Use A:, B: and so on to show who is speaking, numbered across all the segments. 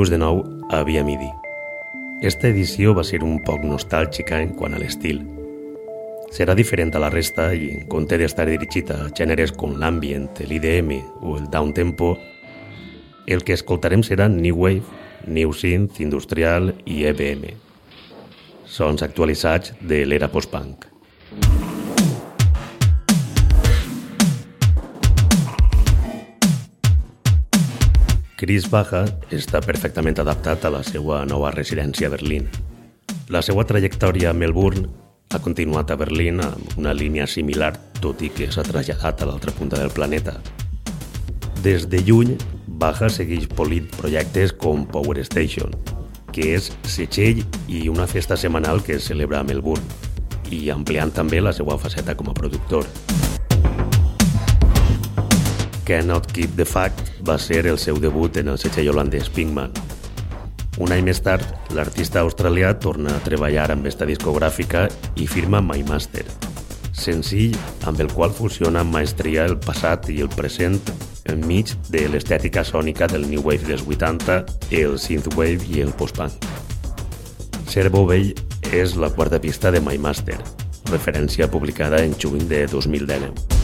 A: Benvinguts de nou a Via Midi. Esta edició va ser un poc nostàlgica en quant a l'estil. Serà diferent a la resta i, en compte d'estar dirigit a gèneres com l'ambient, l'IDM o el downtempo, el que escoltarem serà New Wave, New Synth, Industrial i EBM. Sons actualitzats de l'era post-punk. Chris Baja està perfectament adaptat a la seva nova residència a Berlín. La seva trajectòria a Melbourne ha continuat a Berlín amb una línia similar, tot i que s'ha traslladat a l'altra punta del planeta. Des de lluny, Baja segueix polint projectes com Power Station, que és setxell i una festa setmanal que es celebra a Melbourne, i ampliant també la seva faceta com a productor. Cannot Keep the Fact va ser el seu debut en el setxell holandès Pinkman. Un any més tard, l'artista australià torna a treballar amb esta discogràfica i firma My Master, senzill amb el qual fusiona amb maestria el passat i el present enmig de l'estètica sònica del New Wave dels 80, el Synthwave i el post-punk. Servo Vell és la quarta pista de My Master, referència publicada en juny de 2019.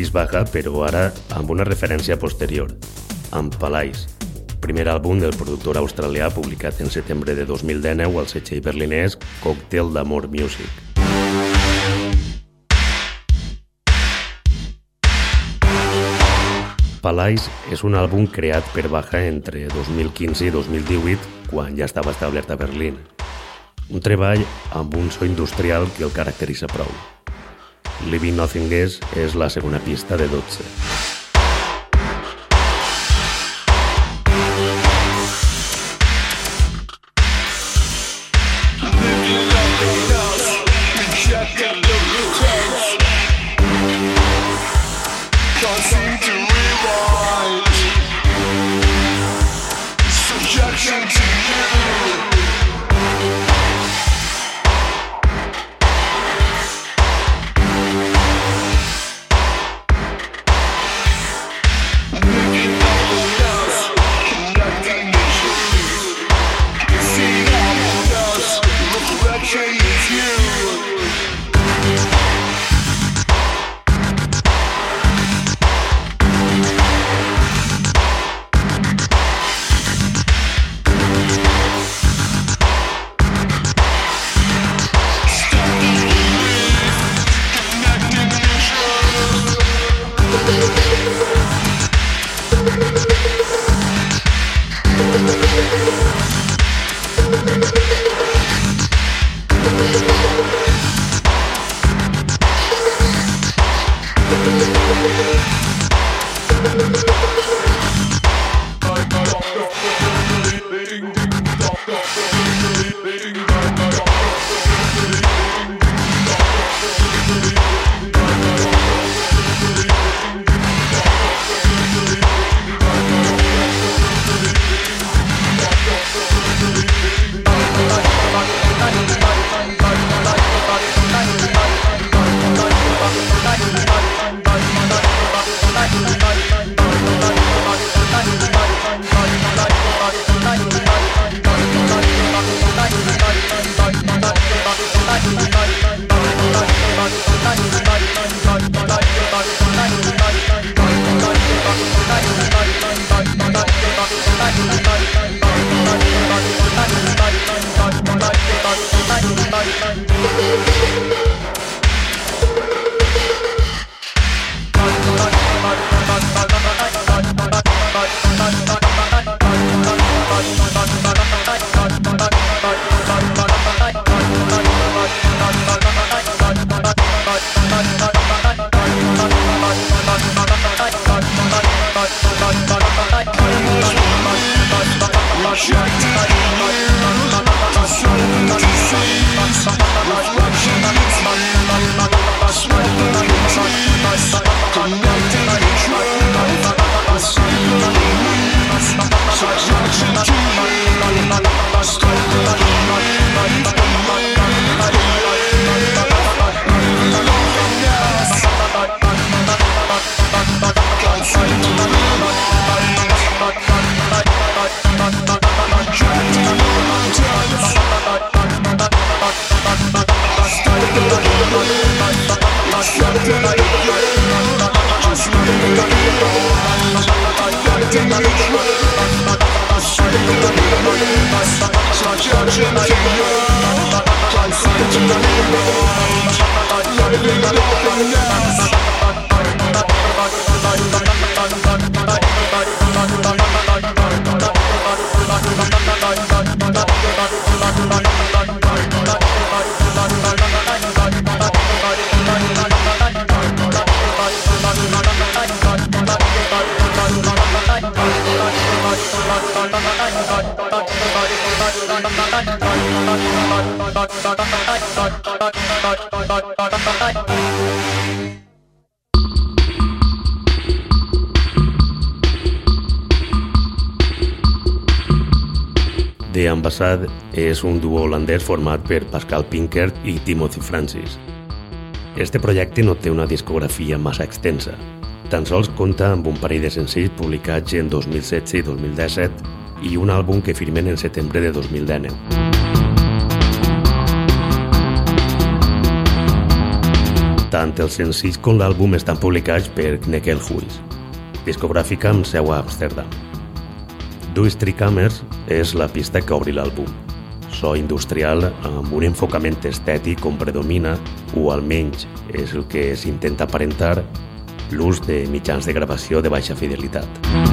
A: Amb Chris Baja, però ara amb una referència posterior, amb Palais, primer àlbum del productor australià publicat en setembre de 2019 al setxell berlinès Cocktail d'Amor Music. Palais és un àlbum creat per Baja entre 2015 i 2018, quan ja estava establert a Berlín. Un treball amb un so industrial que el caracteritza prou. Living Nothing Is és la segona pista de 12. The Ambassad és un duo holandès format per Pascal Pinkert i Timothy Francis. Este projecte no té una discografia massa extensa. Tan sols compta amb un parell de senzills publicats en 2016 i 2017 i un àlbum que firmen en setembre de 2019.
B: Tant els senzills com l'àlbum estan publicats per Kneckelhuis, discogràfica amb seu a Amsterdam. Do Street Hammers és la pista que obri l'àlbum. So industrial amb un enfocament estètic com predomina, o almenys és el que s'intenta aparentar, l'ús de mitjans de gravació de baixa fidelitat. Estem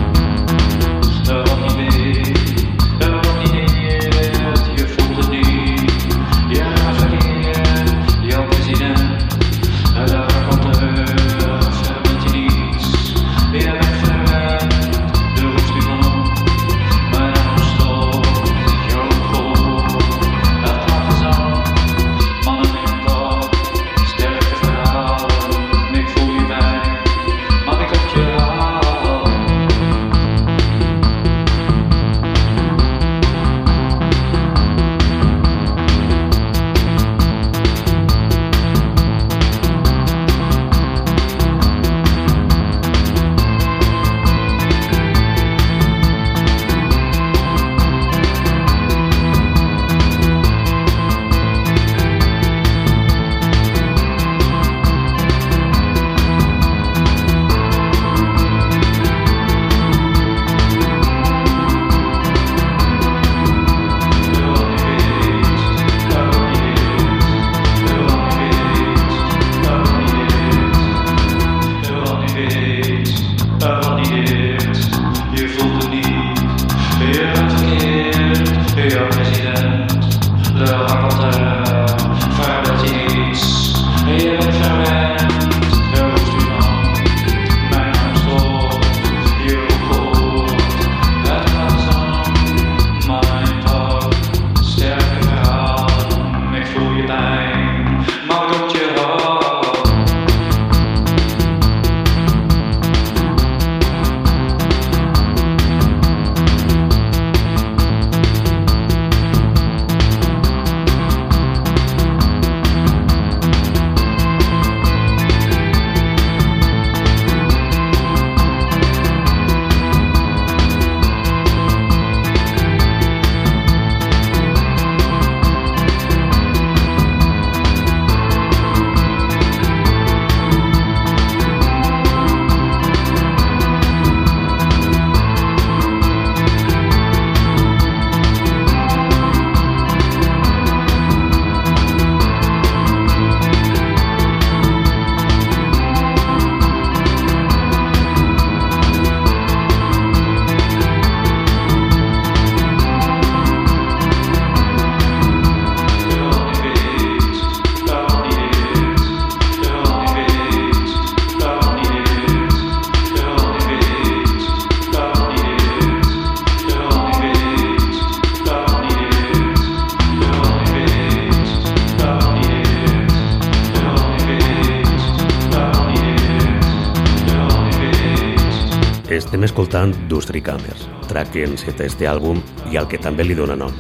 B: escoltant Dustry Cameras, track que enceta este àlbum i al que també li dona nom.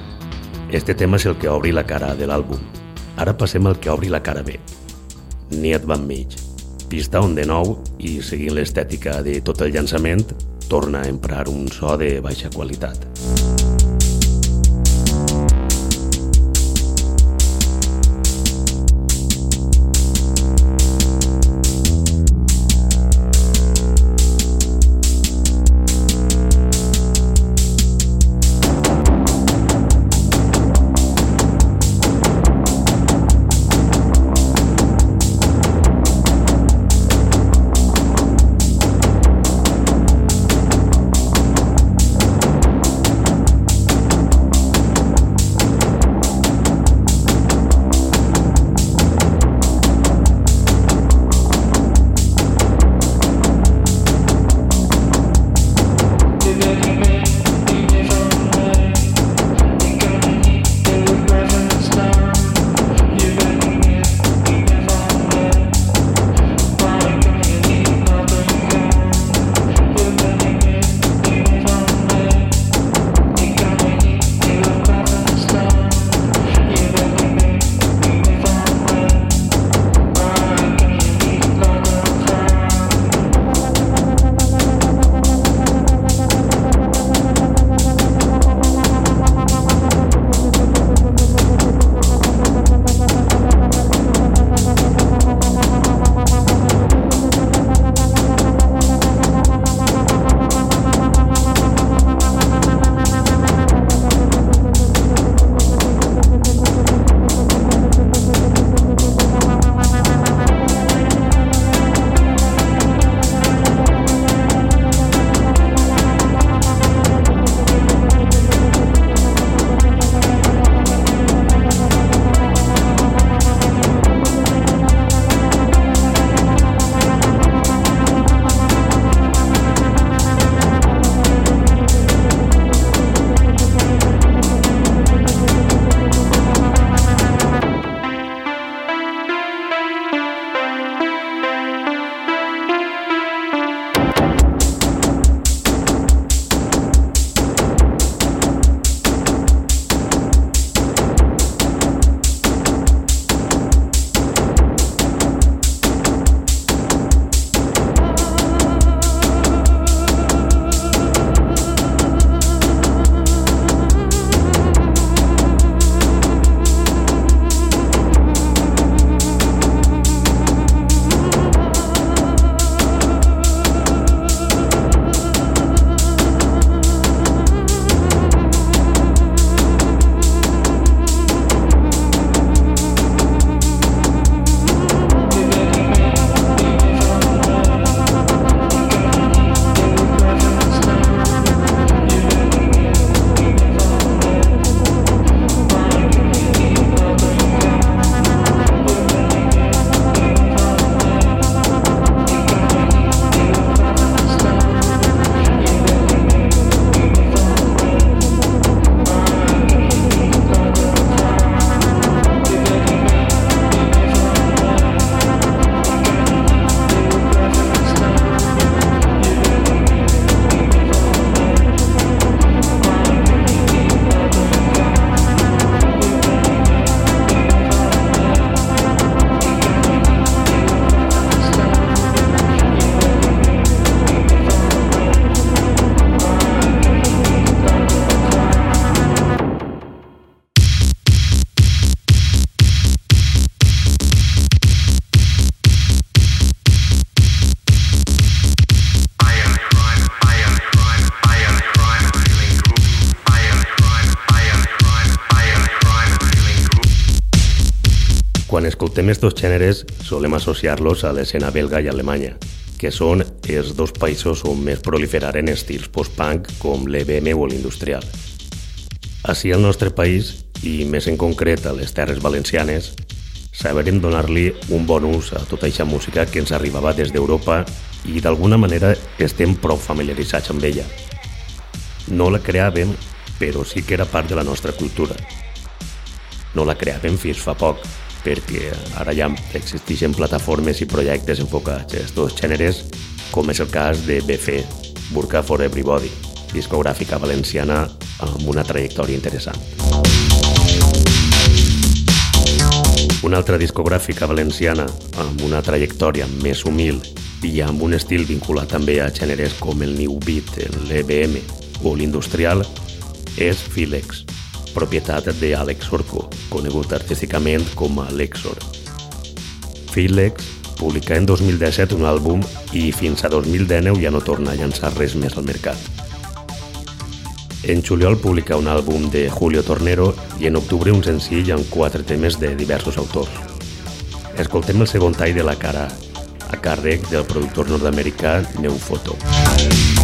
B: Este tema és el que obri la cara de l'àlbum. Ara passem al que obri la cara B. Niet Van Mig. Pista on de nou, i seguint l'estètica de tot el llançament, torna a emprar un so de baixa qualitat.
A: Quan escoltem estos gèneres, solem associar-los a l'escena belga i alemanya, que són els dos països on més proliferaren estils post-punk com l'EBM o l'industrial. Així al nostre país, i més en concret a les Terres Valencianes, saberem donar-li un bon ús a tota aquesta música que ens arribava des d'Europa i d'alguna manera estem prou familiaritzats amb ella. No la creàvem, però sí que era part de la nostra cultura. No la creàvem fins fa poc, perquè ara ja existeixen plataformes i projectes enfocats a aquests gèneres, com és el cas de BF, Burka for Everybody, discogràfica valenciana amb una trajectòria interessant. Una altra discogràfica valenciana amb una trajectòria més humil i amb un estil vinculat també a gèneres com el New Beat, l'EBM o l'industrial és Filex, propietat d'Àlex Orco, conegut artísticament com a Lexor. Filex publica en 2017 un àlbum i fins a 2019 ja no torna a llançar res més al mercat. En juliol publica un àlbum de Julio Tornero i en octubre un senzill amb quatre temes de diversos autors. Escoltem el segon tall de la cara, a càrrec del productor nord-americà Neufoto. Música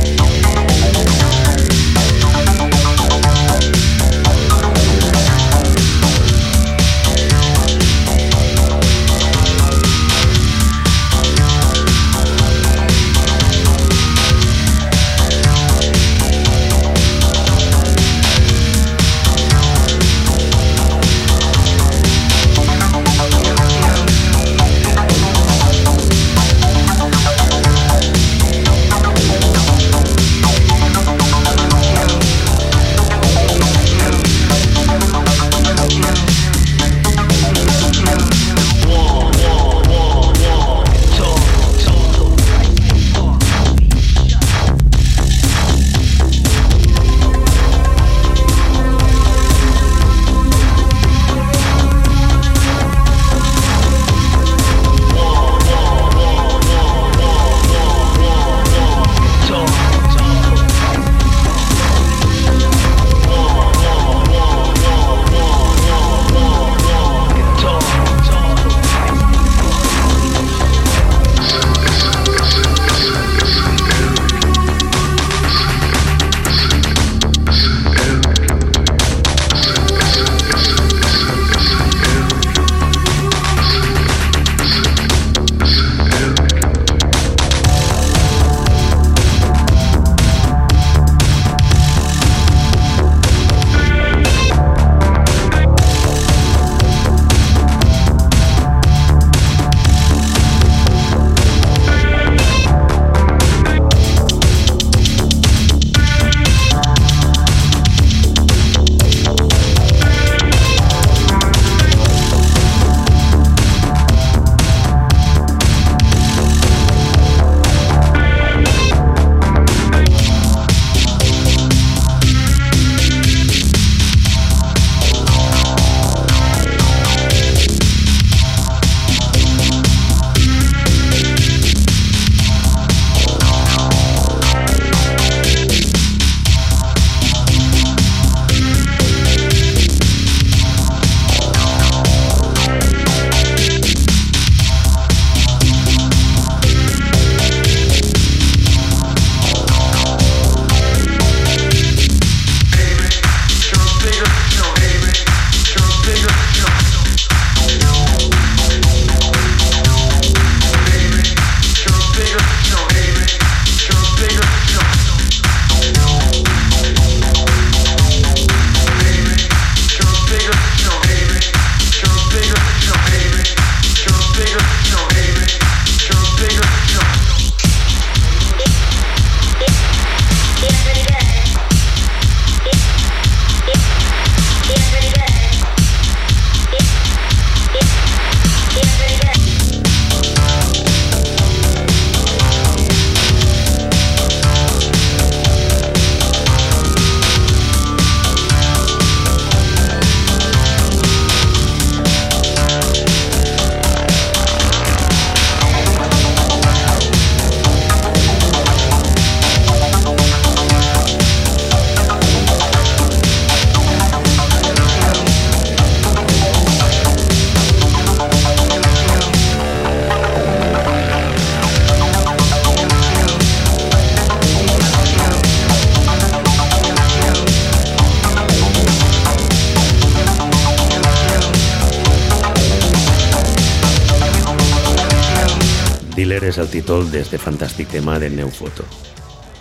A: títol d'este fantàstic tema de Neu Foto.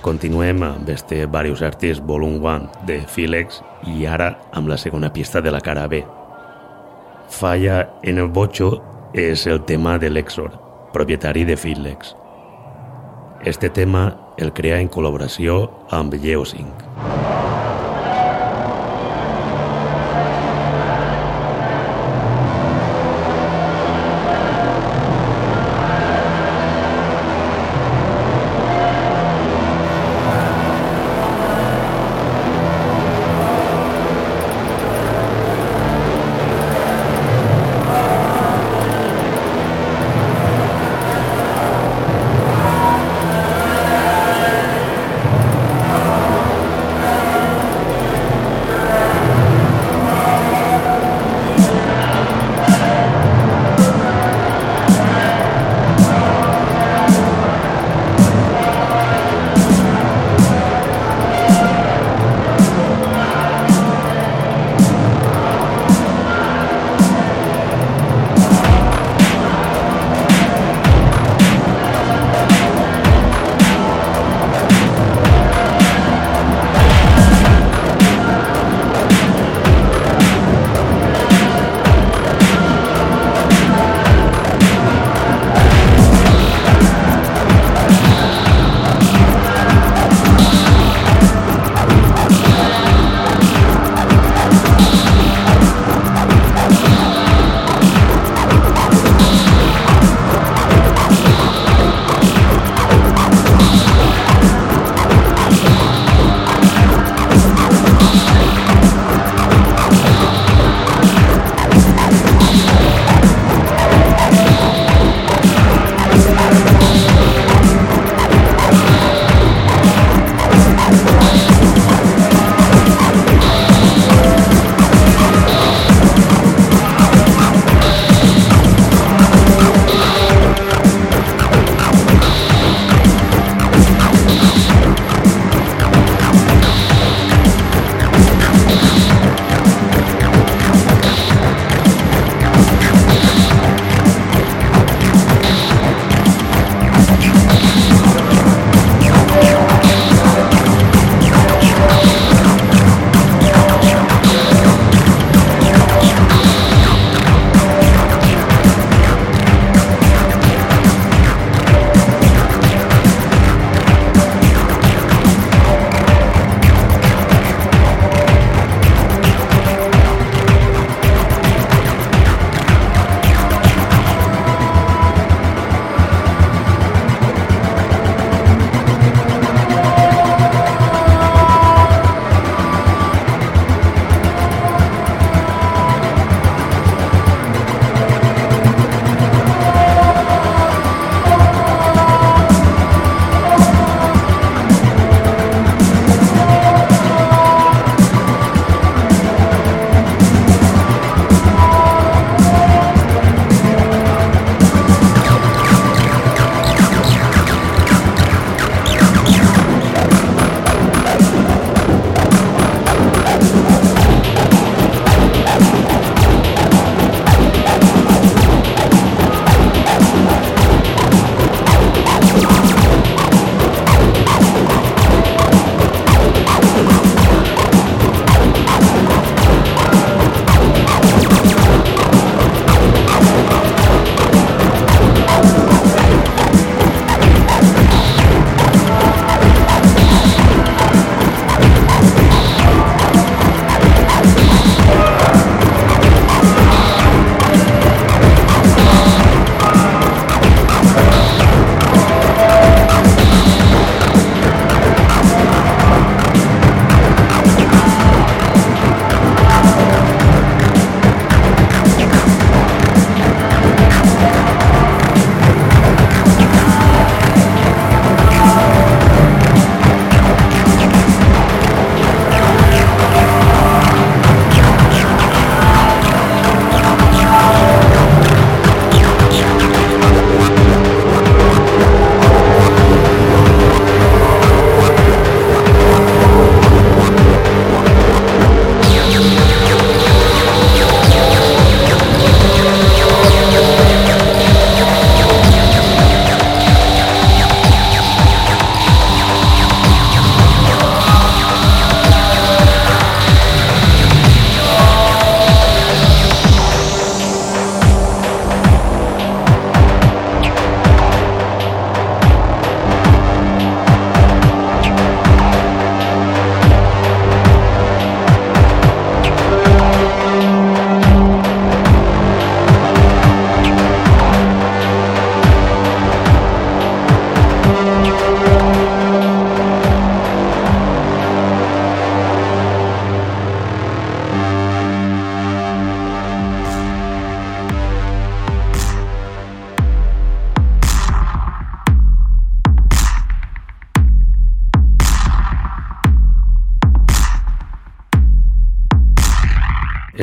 A: Continuem amb este Various Artists Volume 1 de Filex i ara amb la segona pista de la cara B. Falla en el bocho és el tema de l'Exor, propietari de Filex. Este tema el crea en col·laboració amb Geosync.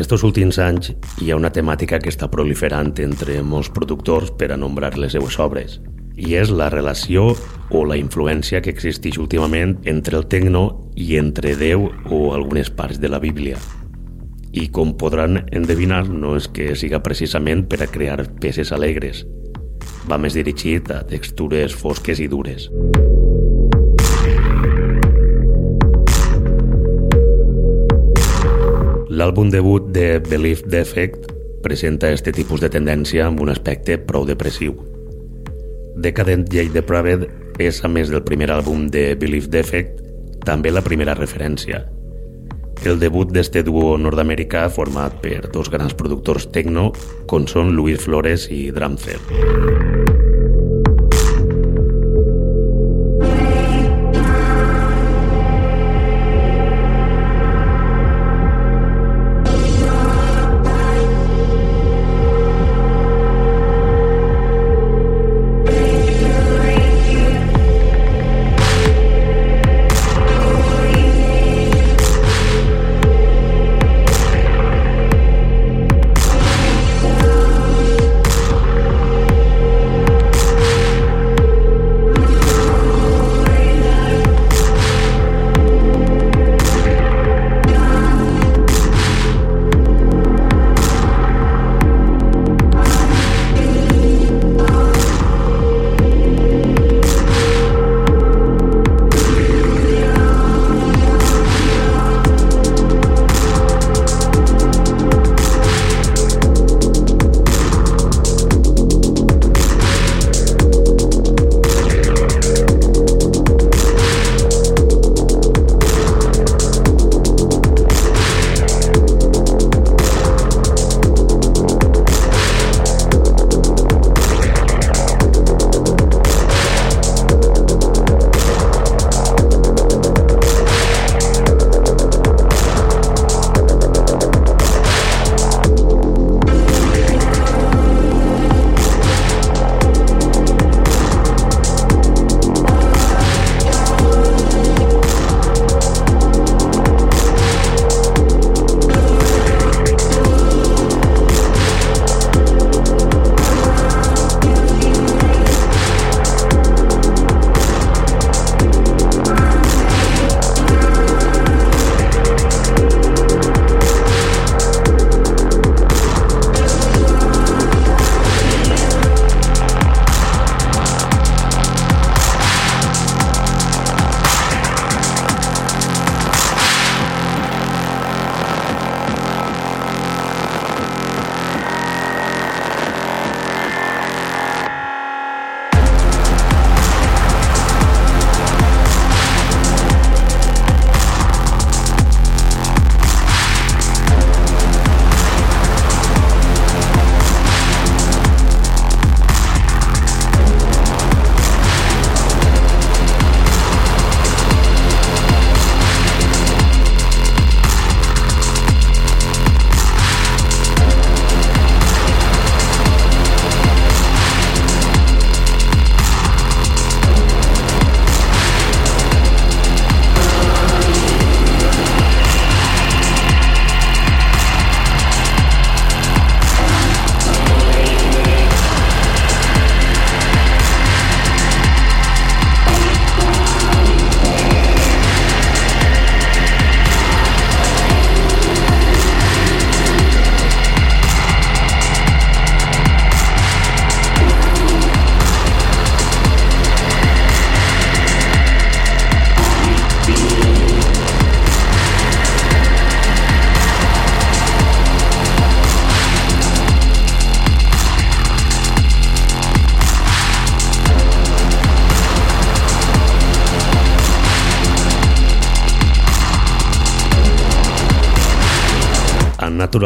A: Estos últims anys hi ha una temàtica que està proliferant entre molts productors per a nombrar les seues obres, i és la relació o la influència que existeix últimament entre el tecno i entre Déu o algunes parts de la Bíblia. I com podran endevinar, no és que siga precisament per a crear peces alegres. Va més dirigit a textures fosques i dures. L'àlbum debut de Belief Defect presenta este tipus de tendència amb un aspecte prou depressiu. Decadent Jade Depraved és, a més del primer àlbum de Belief Defect, també la primera referència. El debut d'este duo nord-americà format per dos grans productors techno com són Luis Flores i Drumcell.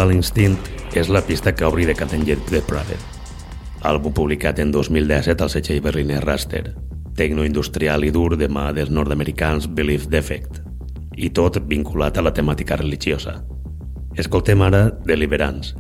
A: Natural Instinct és la pista que obri de Catenjet de Private, àlbum publicat en 2017 al setxell berliner Raster, tecnoindustrial i dur de mà dels nord-americans Belief Defect, i tot vinculat a la temàtica religiosa. Escoltem ara Deliverance,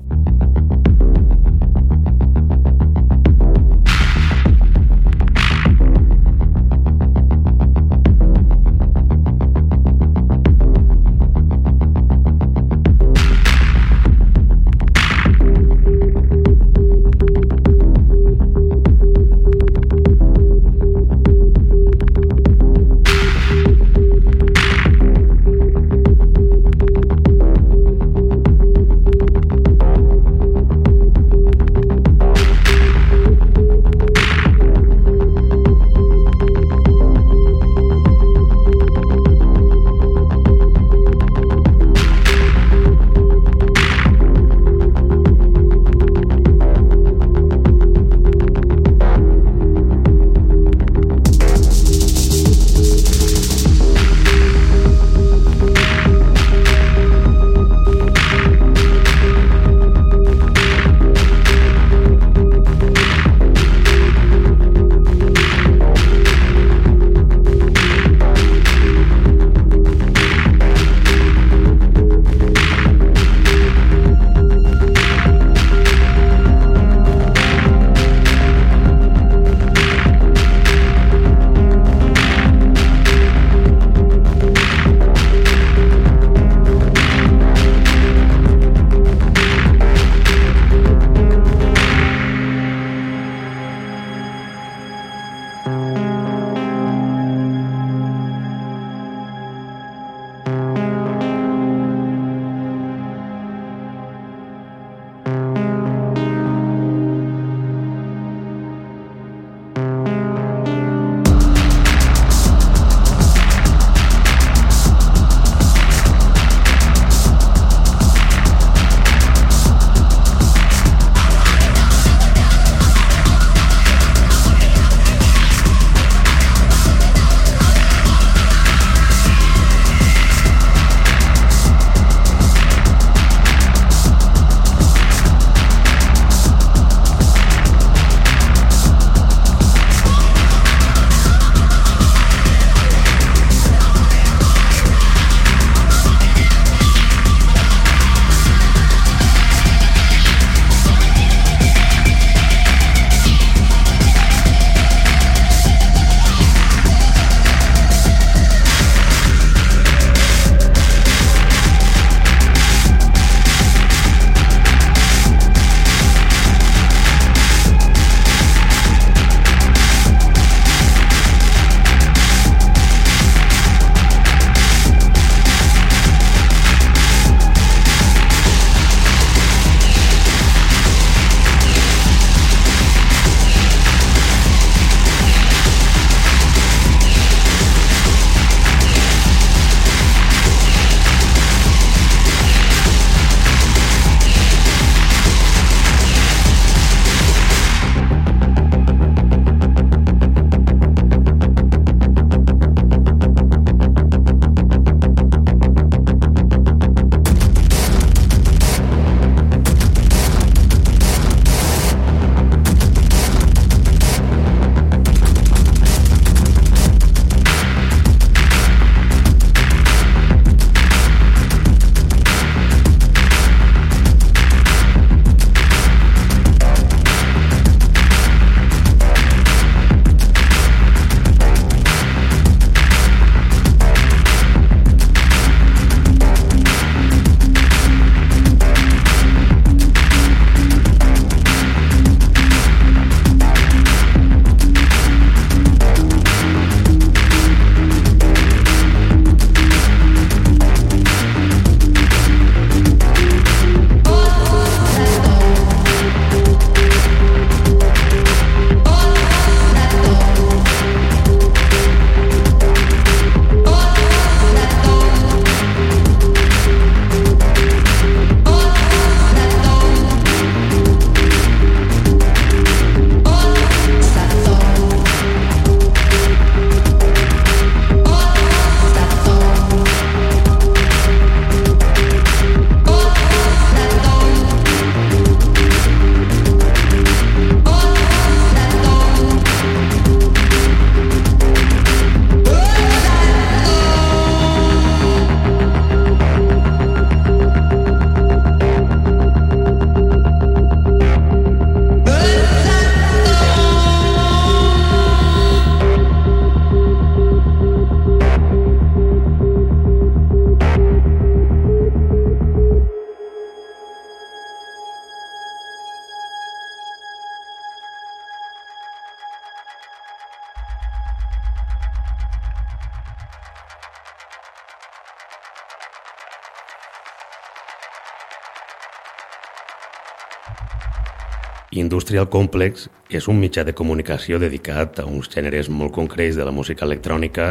A: Industrial Complex és un mitjà de comunicació dedicat a uns gèneres molt concrets de la música electrònica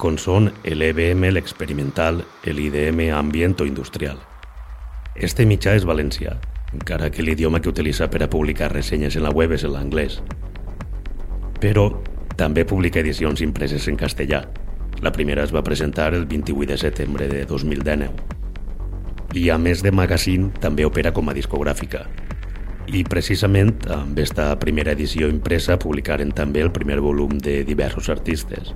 A: com són l'EBM, l'experimental, l'IDM ambient o industrial. Este mitjà és valencià, encara que l'idioma que utilitza per a publicar ressenyes en la web és l'anglès. Però també publica edicions impreses en castellà. La primera es va presentar el 28 de setembre de 2019. I a més de magazine, també opera com a discogràfica, i precisament amb esta primera edició impresa publicaren també el primer volum de diversos artistes.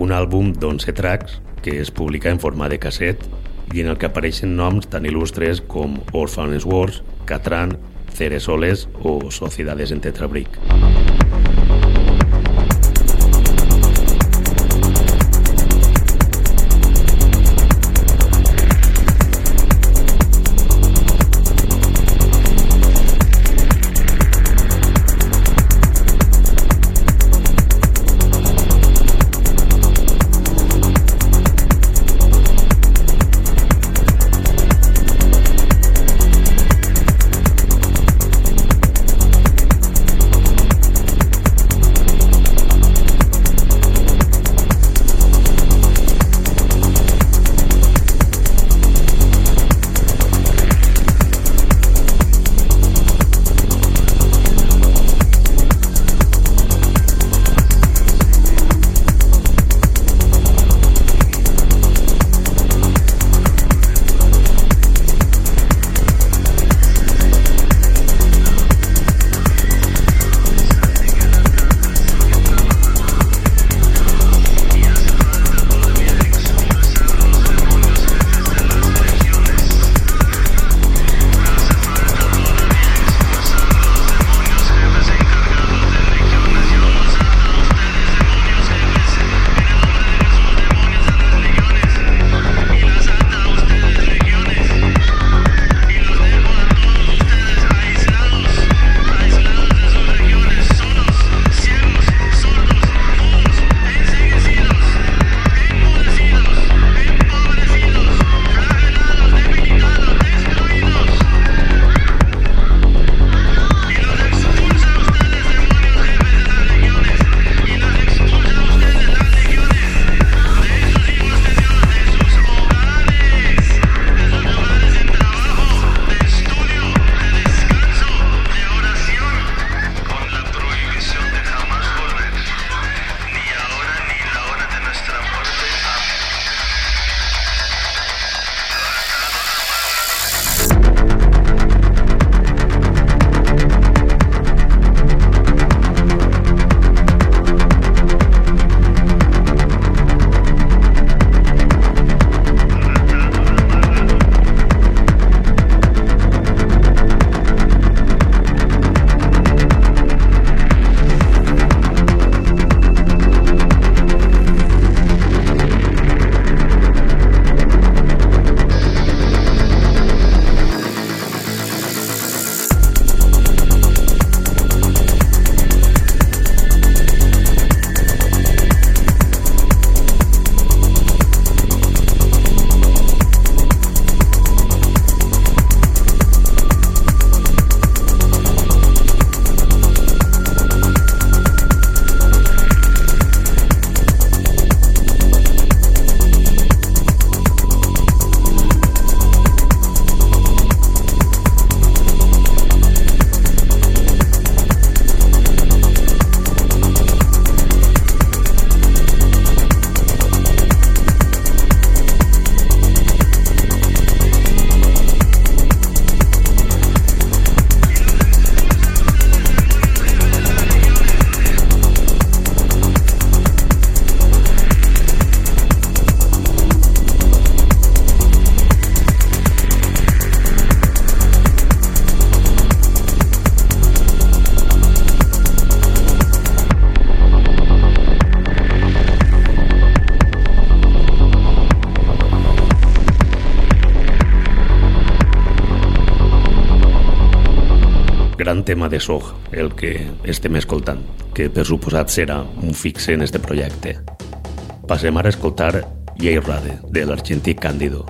A: Un àlbum d'11 tracks que es publica en forma de casset i en el que apareixen noms tan il·lustres com Orphan's Wars, Catran, Ceresoles o Sociedades en Tetrabric. gran tema de Sog, el que estem escoltant, que per suposat serà un fixe en este projecte. Passem ara a escoltar Jay Rade, de l'argentí Cándido.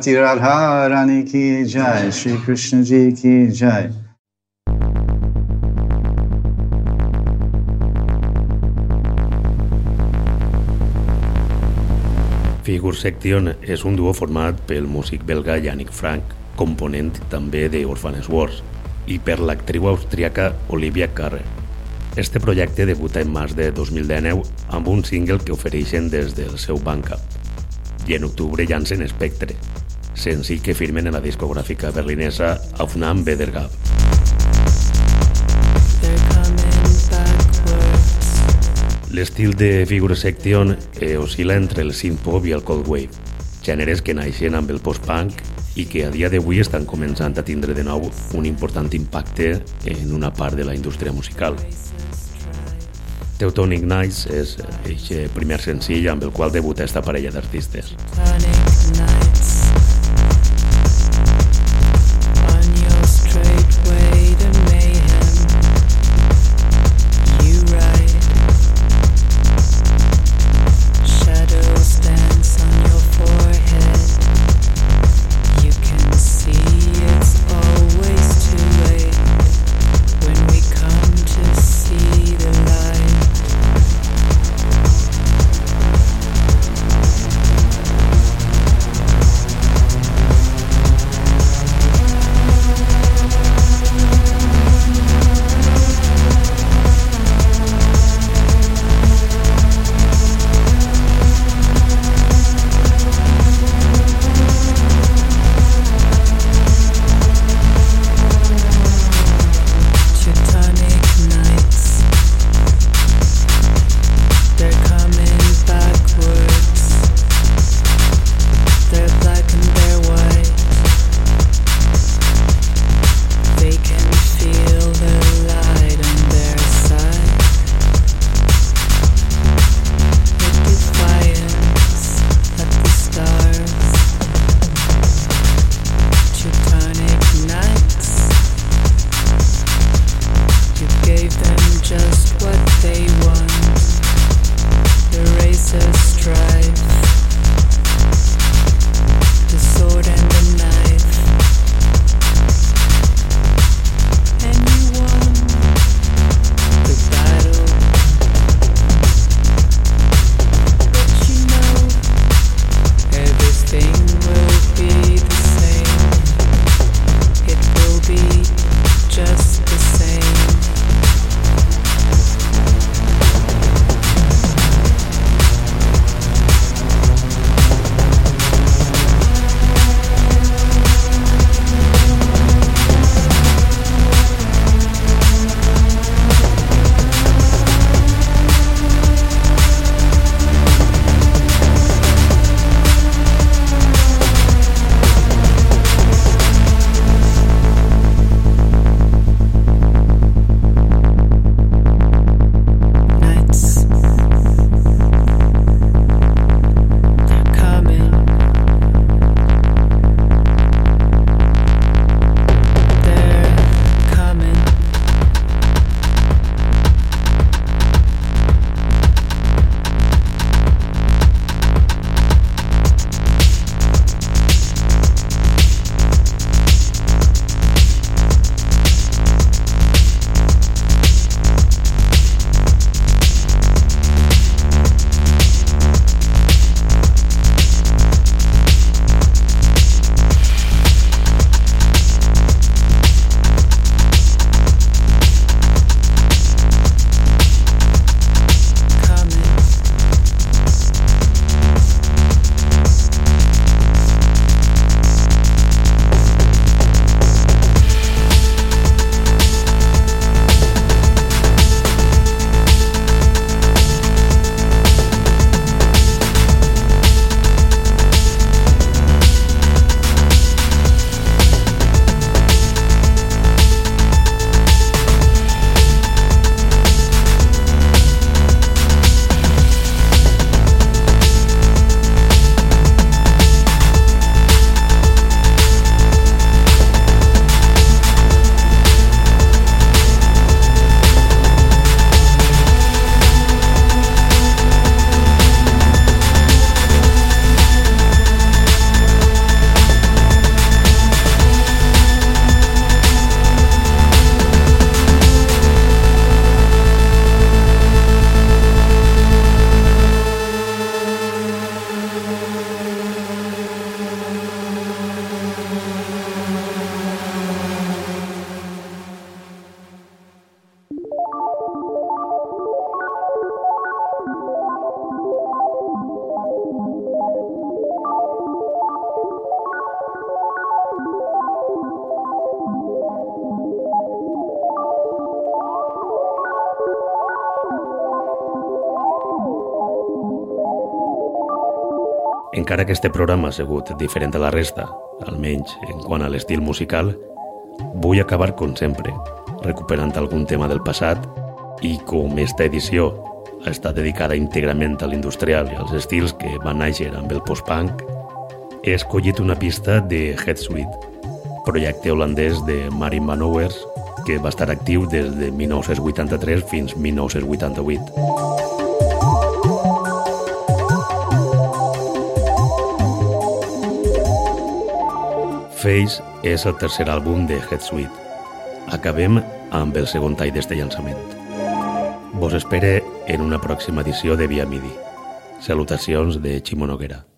C: Shrimati Radha Rani ki jai, Shri Krishna ji ki jai.
A: Figure Section és un duo format pel músic belga Yannick Frank, component també de Orphan's Wars, i per l'actriu austríaca Olivia Carrer. Este projecte debuta en març de 2019 amb un single que ofereixen des del seu Bandcamp i en octubre llancen Spectre, senzill que firmen en la discogràfica berlinesa Aufnahmen Bedergab. L'estil de Figure Section eh, oscil·la entre el synth-pop i el cold wave, gèneres que naixen amb el post-punk i que a dia d'avui estan començant a tindre de nou un important impacte en una part de la indústria musical. Teutonic Nights és el primer senzill amb el qual debuta esta parella d'artistes. Encara que este programa ha sigut diferent a la resta, almenys en quant a l'estil musical, vull acabar com sempre, recuperant algun tema del passat i com esta edició està dedicada íntegrament a l'industrial i als estils que van néixer amb el post-punk, he escollit una pista de Headsuite, projecte holandès de Marin Van Owers que va estar actiu des de 1983 fins 1988. Face és el tercer àlbum de Headsuite. Acabem amb el segon tall d'este llançament. Vos espere en una pròxima edició de Via Midi. Salutacions de Ximo Noguera.